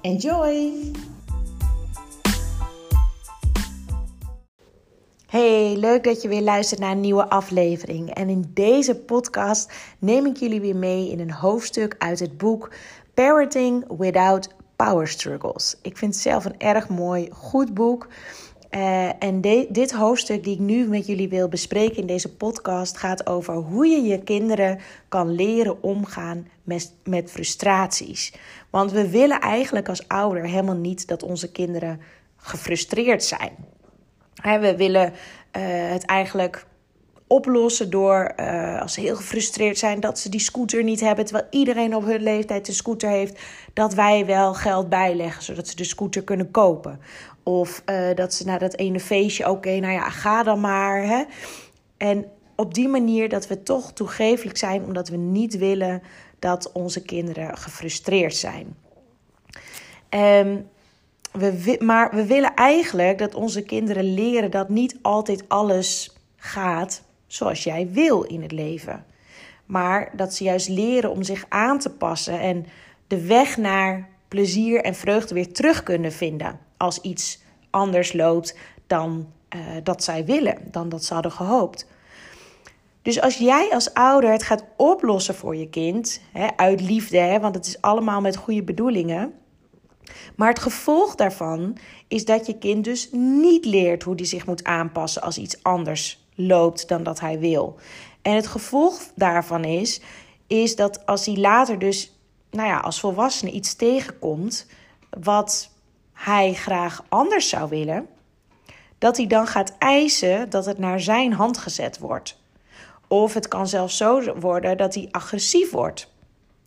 Enjoy! Hey, leuk dat je weer luistert naar een nieuwe aflevering. En in deze podcast neem ik jullie weer mee in een hoofdstuk uit het boek Parenting Without Power Struggles. Ik vind het zelf een erg mooi, goed boek. Uh, en dit hoofdstuk die ik nu met jullie wil bespreken in deze podcast gaat over hoe je je kinderen kan leren omgaan met, met frustraties. Want we willen eigenlijk als ouder helemaal niet dat onze kinderen gefrustreerd zijn. we willen uh, het eigenlijk oplossen door, uh, als ze heel gefrustreerd zijn, dat ze die scooter niet hebben, terwijl iedereen op hun leeftijd een scooter heeft, dat wij wel geld bijleggen, zodat ze de scooter kunnen kopen. Of uh, dat ze naar dat ene feestje, oké, nou ja, ga dan maar. Hè? En op die manier dat we toch toegevelijk zijn, omdat we niet willen dat onze kinderen gefrustreerd zijn. Um, we, maar we willen eigenlijk dat onze kinderen leren dat niet altijd alles gaat zoals jij wil in het leven. Maar dat ze juist leren om zich aan te passen en de weg naar plezier en vreugde weer terug kunnen vinden als iets anders loopt dan uh, dat zij willen, dan dat ze hadden gehoopt. Dus als jij als ouder het gaat oplossen voor je kind, hè, uit liefde, hè, want het is allemaal met goede bedoelingen. Maar het gevolg daarvan is dat je kind dus niet leert hoe hij zich moet aanpassen als iets anders loopt dan dat hij wil. En het gevolg daarvan is, is dat als hij later dus, nou ja, als volwassene iets tegenkomt wat hij graag anders zou willen, dat hij dan gaat eisen dat het naar zijn hand gezet wordt. Of het kan zelfs zo worden dat hij agressief wordt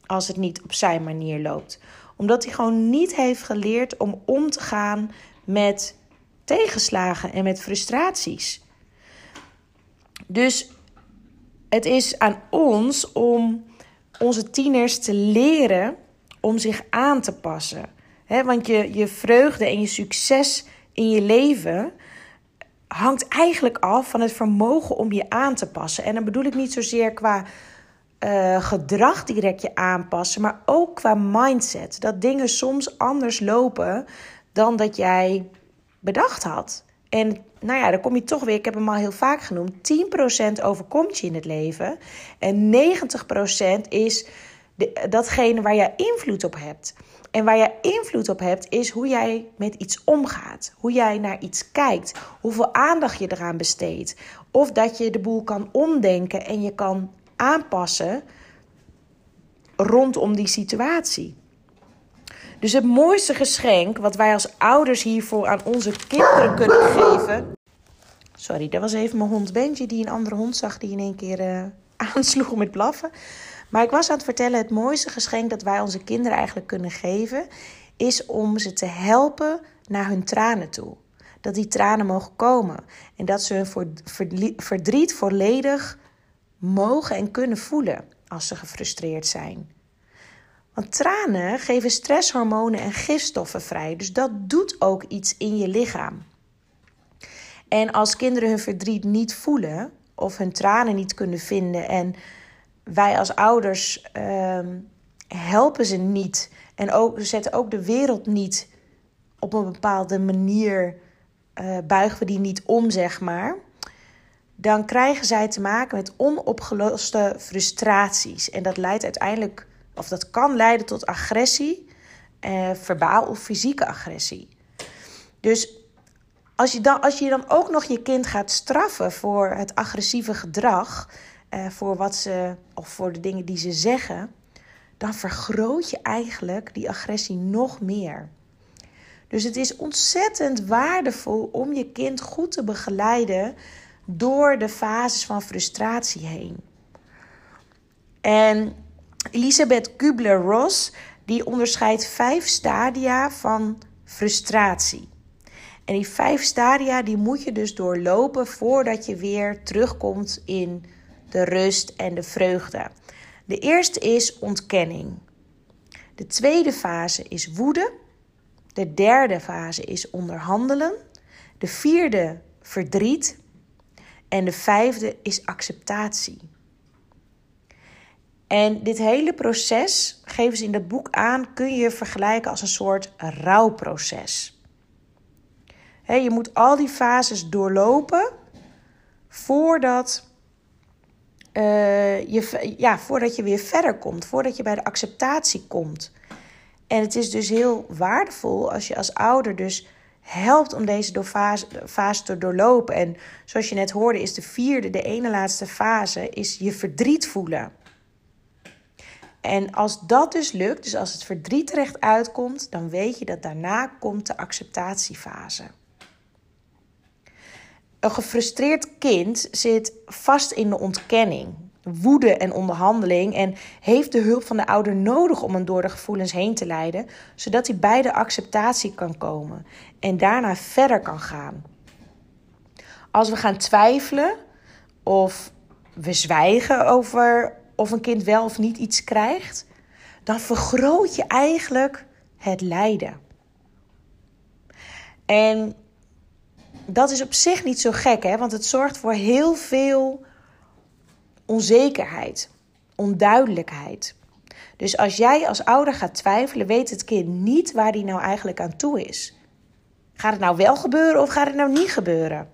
als het niet op zijn manier loopt. Omdat hij gewoon niet heeft geleerd om om te gaan met tegenslagen en met frustraties. Dus het is aan ons om onze tieners te leren om zich aan te passen. Want je, je vreugde en je succes in je leven hangt eigenlijk af van het vermogen om je aan te passen. En dan bedoel ik niet zozeer qua uh, gedrag direct je aanpassen, maar ook qua mindset. Dat dingen soms anders lopen dan dat jij bedacht had. En nou ja, dan kom je toch weer, ik heb hem al heel vaak genoemd, 10% overkomt je in het leven. En 90% is datgene waar jij invloed op hebt. En waar jij invloed op hebt, is hoe jij met iets omgaat. Hoe jij naar iets kijkt. Hoeveel aandacht je eraan besteedt. Of dat je de boel kan omdenken en je kan aanpassen rondom die situatie. Dus het mooiste geschenk wat wij als ouders hiervoor aan onze kinderen kunnen geven. Sorry, dat was even mijn hond Benji die een andere hond zag die in één keer uh, aansloeg met blaffen. Maar ik was aan het vertellen: het mooiste geschenk dat wij onze kinderen eigenlijk kunnen geven, is om ze te helpen naar hun tranen toe. Dat die tranen mogen komen en dat ze hun verdriet volledig mogen en kunnen voelen als ze gefrustreerd zijn. Want tranen geven stresshormonen en gifstoffen vrij. Dus dat doet ook iets in je lichaam. En als kinderen hun verdriet niet voelen of hun tranen niet kunnen vinden en wij als ouders ehm, helpen ze niet en ook, zetten ook de wereld niet op een bepaalde manier, uh, buigen we die niet om, zeg maar. Dan krijgen zij te maken met onopgeloste frustraties. En dat leidt uiteindelijk of dat kan leiden tot agressie, eh, verbaal of fysieke agressie. Dus als je, dan, als je dan ook nog je kind gaat straffen voor het agressieve gedrag, eh, voor wat ze of voor de dingen die ze zeggen, dan vergroot je eigenlijk die agressie nog meer. Dus het is ontzettend waardevol om je kind goed te begeleiden door de fases van frustratie heen. En Elisabeth Kubler-Ross die onderscheidt vijf stadia van frustratie. En die vijf stadia die moet je dus doorlopen voordat je weer terugkomt in de rust en de vreugde. De eerste is ontkenning. De tweede fase is woede. De derde fase is onderhandelen. De vierde verdriet. En de vijfde is acceptatie. En dit hele proces, geven ze in het boek aan, kun je vergelijken als een soort rouwproces. je moet al die fases doorlopen voordat, je, ja, voordat je weer verder komt, voordat je bij de acceptatie komt. En het is dus heel waardevol als je als ouder dus helpt om deze fase, fase te doorlopen. En zoals je net hoorde, is de vierde, de ene laatste fase, is je verdriet voelen. En als dat dus lukt, dus als het verdriet terecht uitkomt, dan weet je dat daarna komt de acceptatiefase. Een gefrustreerd kind zit vast in de ontkenning, woede en onderhandeling en heeft de hulp van de ouder nodig om hem door de gevoelens heen te leiden, zodat hij bij de acceptatie kan komen en daarna verder kan gaan. Als we gaan twijfelen of we zwijgen over of een kind wel of niet iets krijgt, dan vergroot je eigenlijk het lijden. En dat is op zich niet zo gek, hè? want het zorgt voor heel veel onzekerheid, onduidelijkheid. Dus als jij als ouder gaat twijfelen, weet het kind niet waar hij nou eigenlijk aan toe is. Gaat het nou wel gebeuren of gaat het nou niet gebeuren?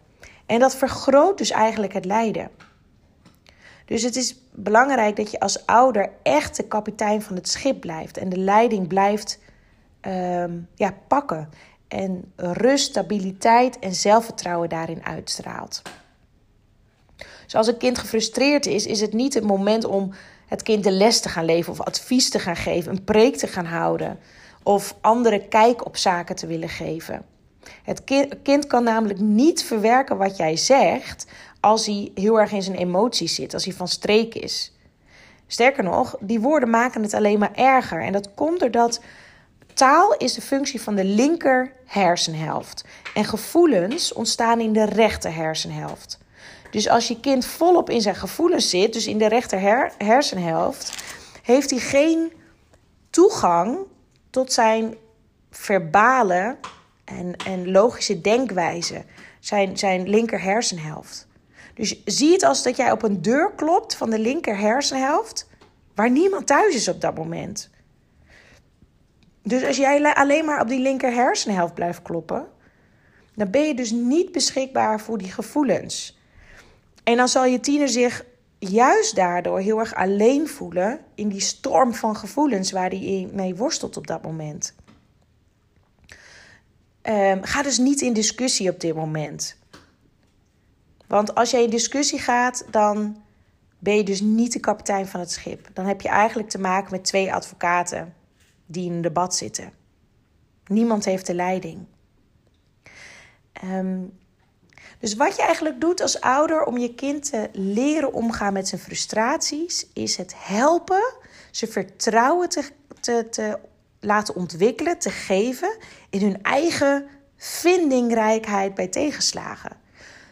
En dat vergroot dus eigenlijk het lijden. Dus het is belangrijk dat je als ouder echt de kapitein van het schip blijft en de leiding blijft ehm, ja, pakken. En rust, stabiliteit en zelfvertrouwen daarin uitstraalt. Dus als een kind gefrustreerd is, is het niet het moment om het kind de les te gaan leven of advies te gaan geven, een preek te gaan houden of andere kijk op zaken te willen geven. Het kind kan namelijk niet verwerken wat jij zegt als hij heel erg in zijn emoties zit, als hij van streek is. Sterker nog, die woorden maken het alleen maar erger. En dat komt doordat taal is de functie van de linker hersenhelft. En gevoelens ontstaan in de rechter hersenhelft. Dus als je kind volop in zijn gevoelens zit, dus in de rechter hersenhelft, heeft hij geen toegang tot zijn verbale en, en logische denkwijze, zijn, zijn linker hersenhelft. Dus zie het als dat jij op een deur klopt van de linker hersenhelft, waar niemand thuis is op dat moment. Dus als jij alleen maar op die linker hersenhelft blijft kloppen, dan ben je dus niet beschikbaar voor die gevoelens. En dan zal je tiener zich juist daardoor heel erg alleen voelen in die storm van gevoelens waar hij mee worstelt op dat moment. Um, ga dus niet in discussie op dit moment. Want als jij in discussie gaat, dan ben je dus niet de kapitein van het schip. Dan heb je eigenlijk te maken met twee advocaten die in een debat zitten. Niemand heeft de leiding. Ehm, dus wat je eigenlijk doet als ouder om je kind te leren omgaan met zijn frustraties, is het helpen ze vertrouwen te, te, te laten ontwikkelen, te geven in hun eigen vindingrijkheid bij tegenslagen.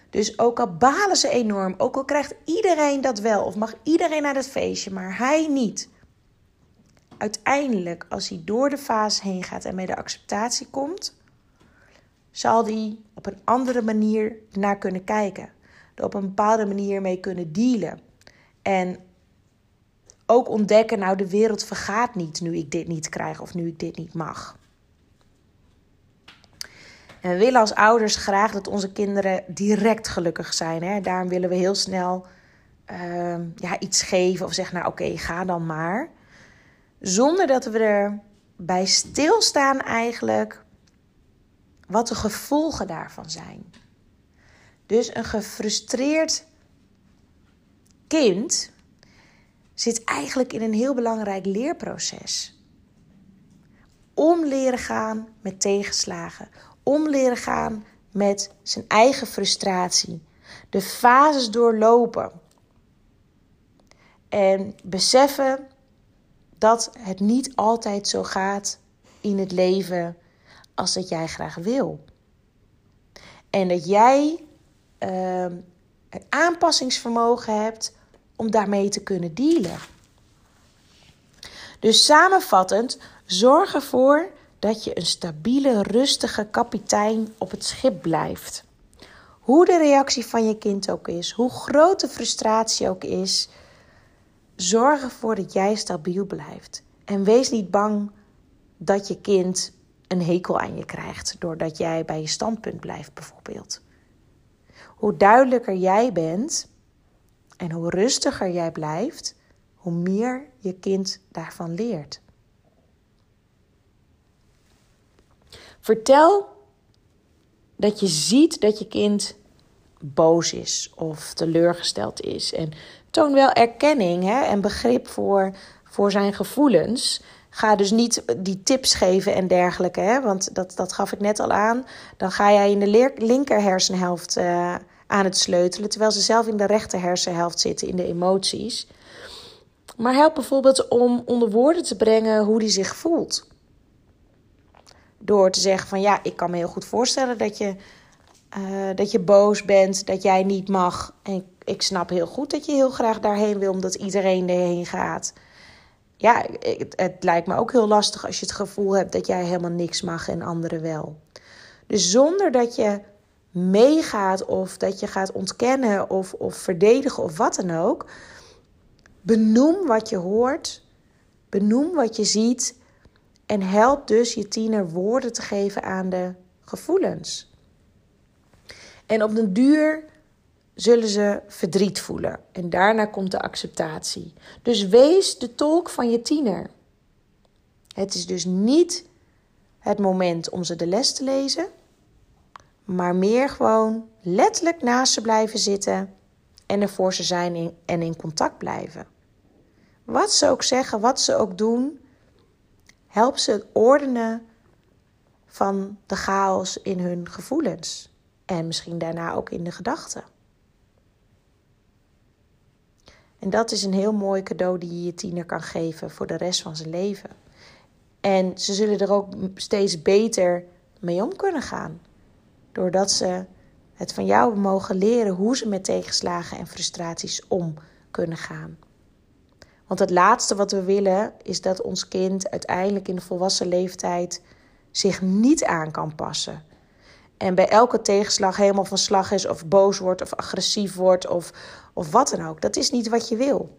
Dus ook al balen ze enorm, ook al krijgt iedereen dat wel of mag iedereen naar het feestje, maar hij niet. Uiteindelijk, als hij door de fase heen gaat en bij de acceptatie komt, zal hij op een andere manier naar kunnen kijken. Er op een bepaalde manier mee kunnen dealen. En ook ontdekken, nou de wereld vergaat niet nu ik dit niet krijg of nu ik dit niet mag. En we willen als ouders graag dat onze kinderen direct gelukkig zijn. Hè? Daarom willen we heel snel uh, ja, iets geven of zeggen, nou oké, ga dan maar. Zonder dat we erbij stilstaan eigenlijk wat de gevolgen daarvan zijn. Dus een gefrustreerd kind zit eigenlijk in een heel belangrijk leerproces. om leren gaan met tegenslagen, om leren gaan met zijn eigen frustratie, de fases doorlopen en beseffen dat het niet altijd zo gaat in het leven als dat jij graag wil. En dat jij uh, aanpassingsvermogen hebt om daarmee te kunnen dealen. Dus samenvattend, zorg ervoor dat je een stabiele, rustige kapitein op het schip blijft. Hoe de reactie van je kind ook is, hoe groot de frustratie ook is, zorg ervoor dat jij stabiel blijft. En wees niet bang dat je kind een hekel aan je krijgt doordat jij bij je standpunt blijft, bijvoorbeeld. Hoe duidelijker jij bent en hoe rustiger jij blijft, hoe meer je kind daarvan leert. Vertel dat je ziet dat je kind boos is of teleurgesteld is. En toon wel erkenning hè, en begrip voor, voor zijn gevoelens. Ga dus niet die tips geven en dergelijke, hè, want dat, dat gaf ik net al aan. Dan ga jij in de linker hersenhelft uh, aan het sleutelen, terwijl ze zelf in de rechter hersenhelft zitten, in de emoties. Maar help bijvoorbeeld om onder woorden te brengen hoe hij zich voelt. Door te zeggen van ja, ik kan me heel goed voorstellen dat je, uh, dat je boos bent, dat jij niet mag. En ik snap heel goed dat je heel graag daarheen wil, omdat iedereen erheen gaat. Ja, het, het lijkt me ook heel lastig als je het gevoel hebt dat jij helemaal niks mag en anderen wel. Dus zonder dat je meegaat of dat je gaat ontkennen of, of verdedigen of wat dan ook. Benoem wat je hoort, benoem wat je ziet en help dus je tiener woorden te geven aan de gevoelens. En op den duur zullen ze verdriet voelen en daarna komt de acceptatie. Dus wees de tolk van je tiener. Het is dus niet het moment om ze de les te lezen maar meer gewoon letterlijk naast ze blijven zitten en er voor ze zijn en in contact blijven. Wat ze ook zeggen, wat ze ook doen, help ze het ordenen van de chaos in hun gevoelens en misschien daarna ook in de gedachten. En dat is een heel mooi cadeau die je je tiener kan geven voor de rest van zijn leven. En ze zullen er ook steeds beter mee om kunnen gaan. Doordat ze het van jou mogen leren hoe ze met tegenslagen en frustraties om kunnen gaan. Want het laatste wat we willen is dat ons kind uiteindelijk in de volwassen leeftijd zich niet aan kan passen. En bij elke tegenslag helemaal van slag is of boos wordt of agressief wordt of, of wat dan ook. Dat is niet wat je wil.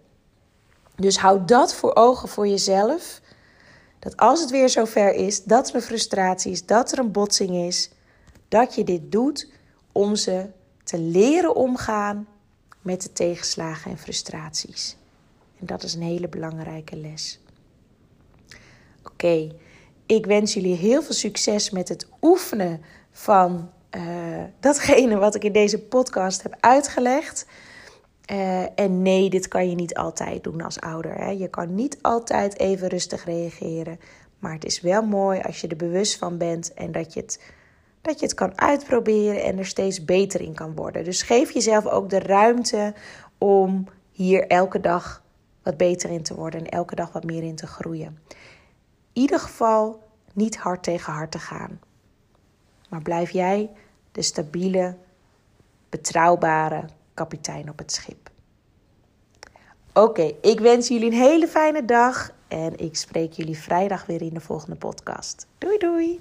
Dus houd dat voor ogen voor jezelf. Dat als het weer zover is, dat er een frustratie is, dat er een botsing is, dat je dit doet om ze te leren omgaan met de tegenslagen en frustraties. En dat is een hele belangrijke les. Oké, ik wens jullie heel veel succes met het oefenen van uh, datgene wat ik in deze podcast heb uitgelegd. Uh, en nee, dit kan je niet altijd doen als ouder. Hè? Je kan niet altijd even rustig reageren. Maar het is wel mooi als je er bewust van bent en dat je het dat je het kan uitproberen en er steeds beter in kan worden. Dus geef jezelf ook de ruimte om hier elke dag wat beter in te worden en elke dag wat meer in te groeien. In ieder geval niet hard tegen hard te gaan. Maar blijf jij de stabiele, betrouwbare kapitein op het schip. Oké, ik wens jullie een hele fijne dag en ik spreek jullie vrijdag weer in de volgende podcast. Doei doei!